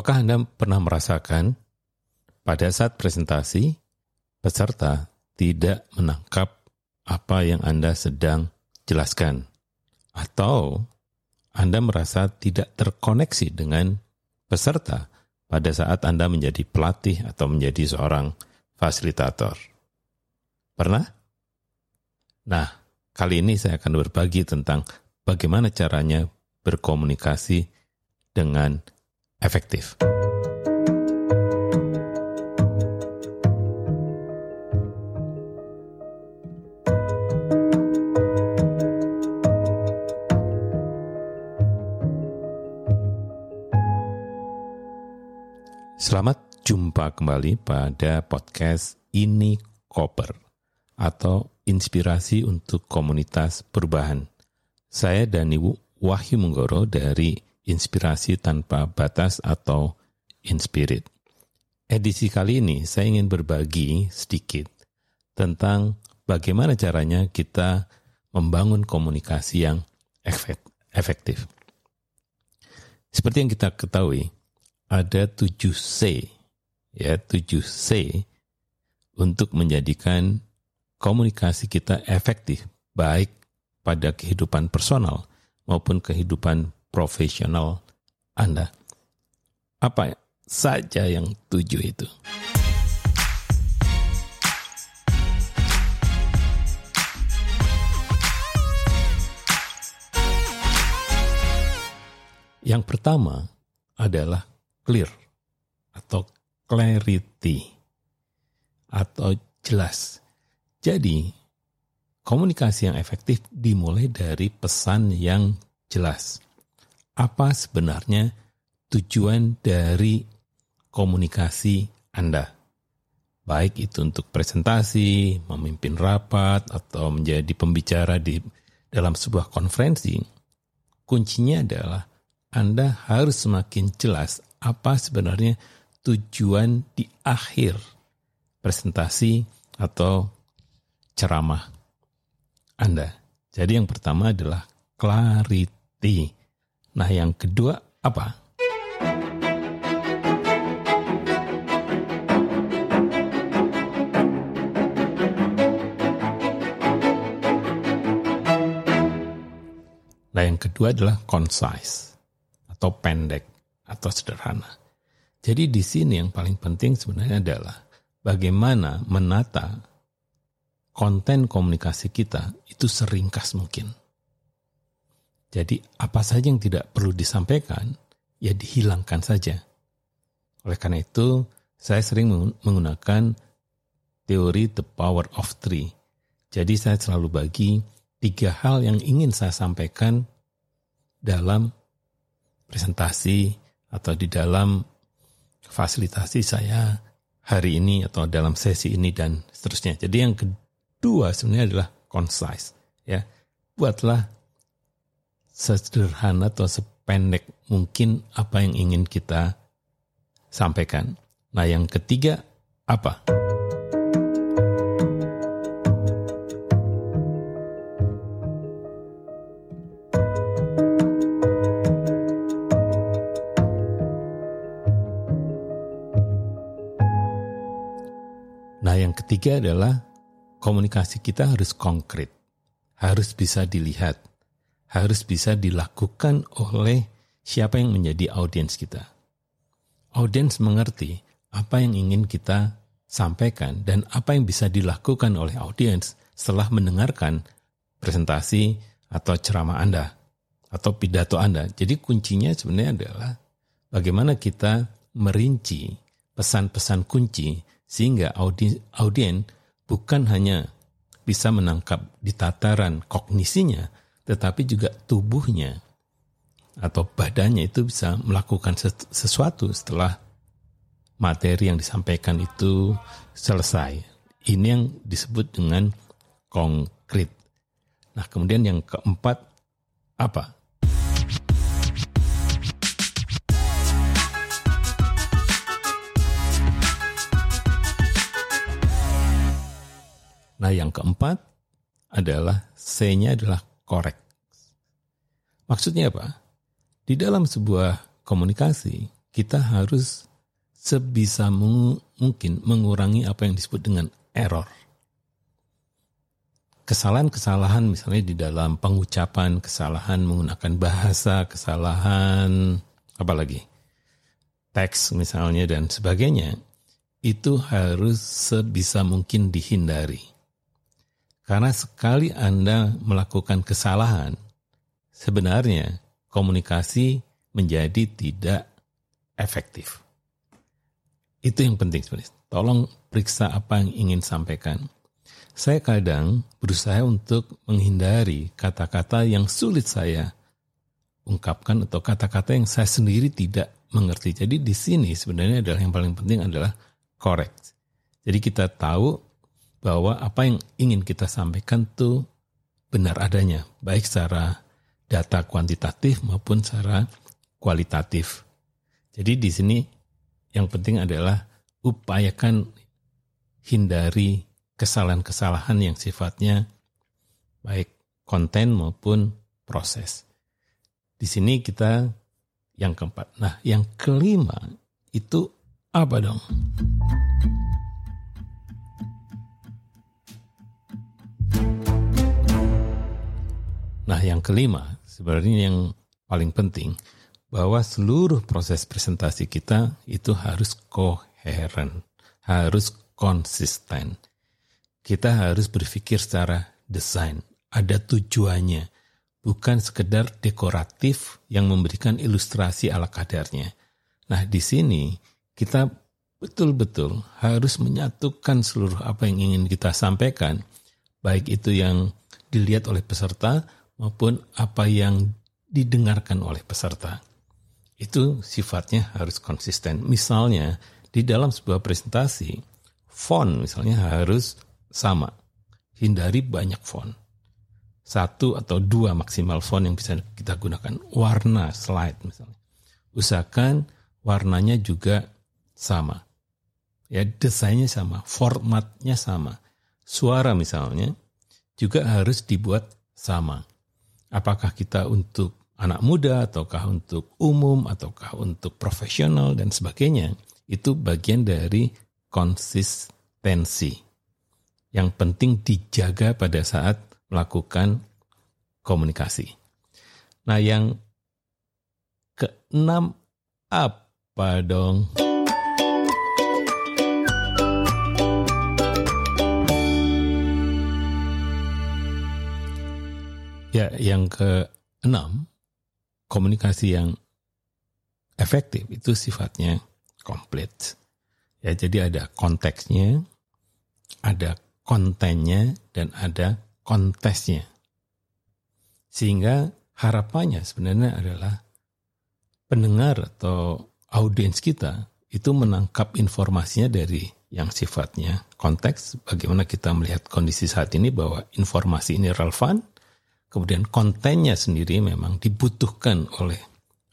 Apakah Anda pernah merasakan pada saat presentasi, peserta tidak menangkap apa yang Anda sedang jelaskan? Atau Anda merasa tidak terkoneksi dengan peserta pada saat Anda menjadi pelatih atau menjadi seorang fasilitator? Pernah? Nah, kali ini saya akan berbagi tentang bagaimana caranya berkomunikasi dengan efektif. Selamat jumpa kembali pada podcast Ini Koper atau Inspirasi untuk Komunitas Perubahan. Saya Dani Wahyu Menggoro dari inspirasi tanpa batas atau Inspirit. Edisi kali ini saya ingin berbagi sedikit tentang bagaimana caranya kita membangun komunikasi yang efektif. Seperti yang kita ketahui, ada 7 C, ya 7 C untuk menjadikan komunikasi kita efektif, baik pada kehidupan personal maupun kehidupan profesional Anda. Apa saja yang tujuh itu? Yang pertama adalah clear atau clarity atau jelas. Jadi, komunikasi yang efektif dimulai dari pesan yang jelas apa sebenarnya tujuan dari komunikasi Anda. Baik itu untuk presentasi, memimpin rapat, atau menjadi pembicara di dalam sebuah konferensi, kuncinya adalah Anda harus semakin jelas apa sebenarnya tujuan di akhir presentasi atau ceramah Anda. Jadi yang pertama adalah clarity. Nah, yang kedua apa? Nah, yang kedua adalah concise atau pendek atau sederhana. Jadi di sini yang paling penting sebenarnya adalah bagaimana menata konten komunikasi kita itu seringkas mungkin. Jadi apa saja yang tidak perlu disampaikan, ya dihilangkan saja. Oleh karena itu, saya sering menggunakan teori the power of three. Jadi saya selalu bagi tiga hal yang ingin saya sampaikan dalam presentasi atau di dalam fasilitasi saya hari ini atau dalam sesi ini dan seterusnya. Jadi yang kedua sebenarnya adalah concise ya. Buatlah sesederhana atau sependek mungkin apa yang ingin kita sampaikan. Nah, yang ketiga apa? Nah, yang ketiga adalah komunikasi kita harus konkret, harus bisa dilihat, harus bisa dilakukan oleh siapa yang menjadi audiens kita. Audiens mengerti apa yang ingin kita sampaikan dan apa yang bisa dilakukan oleh audiens setelah mendengarkan presentasi atau ceramah Anda atau pidato Anda. Jadi kuncinya sebenarnya adalah bagaimana kita merinci pesan-pesan kunci sehingga audien bukan hanya bisa menangkap di tataran kognisinya, tetapi juga tubuhnya atau badannya itu bisa melakukan sesuatu setelah materi yang disampaikan itu selesai. Ini yang disebut dengan konkret. Nah, kemudian yang keempat apa? Nah, yang keempat adalah C-nya adalah korek. Maksudnya apa? Di dalam sebuah komunikasi, kita harus sebisa mungkin mengurangi apa yang disebut dengan error. Kesalahan-kesalahan misalnya di dalam pengucapan, kesalahan menggunakan bahasa, kesalahan apa lagi? Teks misalnya dan sebagainya, itu harus sebisa mungkin dihindari. Karena sekali Anda melakukan kesalahan, sebenarnya komunikasi menjadi tidak efektif. Itu yang penting sebenarnya. Tolong periksa apa yang ingin sampaikan. Saya kadang berusaha untuk menghindari kata-kata yang sulit saya ungkapkan atau kata-kata yang saya sendiri tidak mengerti. Jadi di sini sebenarnya adalah yang paling penting adalah correct. Jadi kita tahu bahwa apa yang ingin kita sampaikan itu benar adanya, baik secara data kuantitatif maupun secara kualitatif. Jadi di sini yang penting adalah upayakan hindari kesalahan-kesalahan yang sifatnya baik konten maupun proses. Di sini kita yang keempat. Nah, yang kelima itu apa dong? Nah, yang kelima sebenarnya yang paling penting bahwa seluruh proses presentasi kita itu harus koheren, harus konsisten. Kita harus berpikir secara desain, ada tujuannya, bukan sekedar dekoratif yang memberikan ilustrasi ala kadarnya. Nah, di sini kita betul-betul harus menyatukan seluruh apa yang ingin kita sampaikan, baik itu yang dilihat oleh peserta maupun apa yang didengarkan oleh peserta itu sifatnya harus konsisten. Misalnya di dalam sebuah presentasi, font misalnya harus sama. Hindari banyak font. Satu atau dua maksimal font yang bisa kita gunakan. Warna slide misalnya. Usahakan warnanya juga sama. Ya, desainnya sama, formatnya sama. Suara misalnya juga harus dibuat sama. Apakah kita untuk anak muda ataukah untuk umum ataukah untuk profesional dan sebagainya itu bagian dari konsistensi yang penting dijaga pada saat melakukan komunikasi. Nah, yang keenam apa dong? Ya, yang keenam komunikasi yang efektif itu sifatnya komplit. Ya, jadi ada konteksnya, ada kontennya, dan ada kontesnya. Sehingga harapannya sebenarnya adalah pendengar atau audiens kita itu menangkap informasinya dari yang sifatnya konteks, bagaimana kita melihat kondisi saat ini bahwa informasi ini relevan, Kemudian kontennya sendiri memang dibutuhkan oleh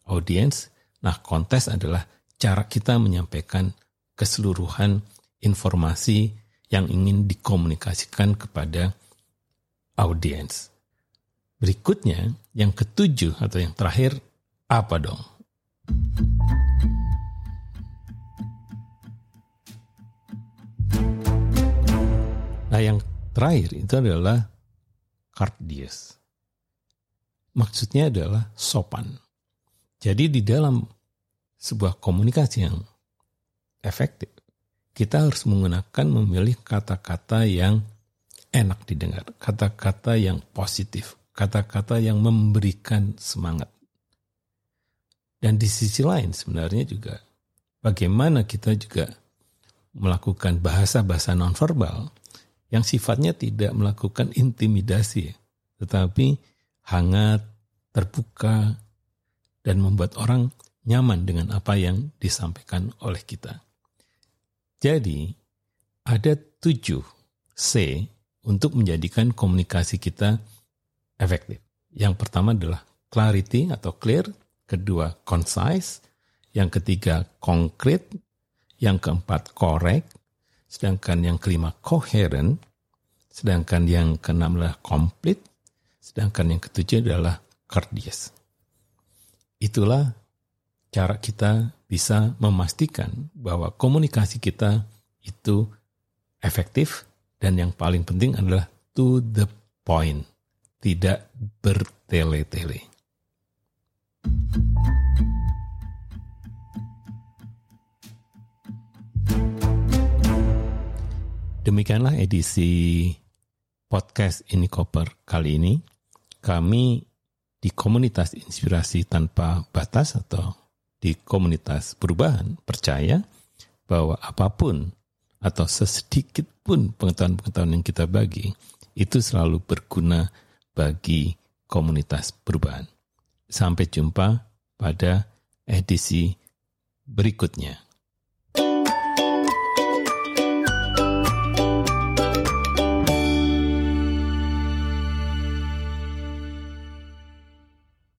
audiens. Nah, kontes adalah cara kita menyampaikan keseluruhan informasi yang ingin dikomunikasikan kepada audiens. Berikutnya, yang ketujuh atau yang terakhir, apa dong? Nah, yang terakhir itu adalah courteous. Maksudnya adalah sopan. Jadi di dalam sebuah komunikasi yang efektif, kita harus menggunakan memilih kata-kata yang enak didengar, kata-kata yang positif, kata-kata yang memberikan semangat. Dan di sisi lain sebenarnya juga bagaimana kita juga melakukan bahasa-bahasa nonverbal yang sifatnya tidak melakukan intimidasi, tetapi hangat, terbuka, dan membuat orang nyaman dengan apa yang disampaikan oleh kita. Jadi, ada tujuh C untuk menjadikan komunikasi kita efektif. Yang pertama adalah clarity atau clear, kedua concise, yang ketiga konkret, yang keempat correct, sedangkan yang kelima coherent, sedangkan yang keenam adalah complete, Sedangkan yang ketujuh adalah kardias. Itulah cara kita bisa memastikan bahwa komunikasi kita itu efektif dan yang paling penting adalah to the point, tidak bertele-tele. Demikianlah edisi podcast ini koper kali ini. Kami di komunitas inspirasi tanpa batas atau di komunitas perubahan percaya bahwa apa pun atau sesedikit pun pengetahuan-pengetahuan yang kita bagi itu selalu berguna bagi komunitas perubahan. Sampai jumpa pada edisi berikutnya.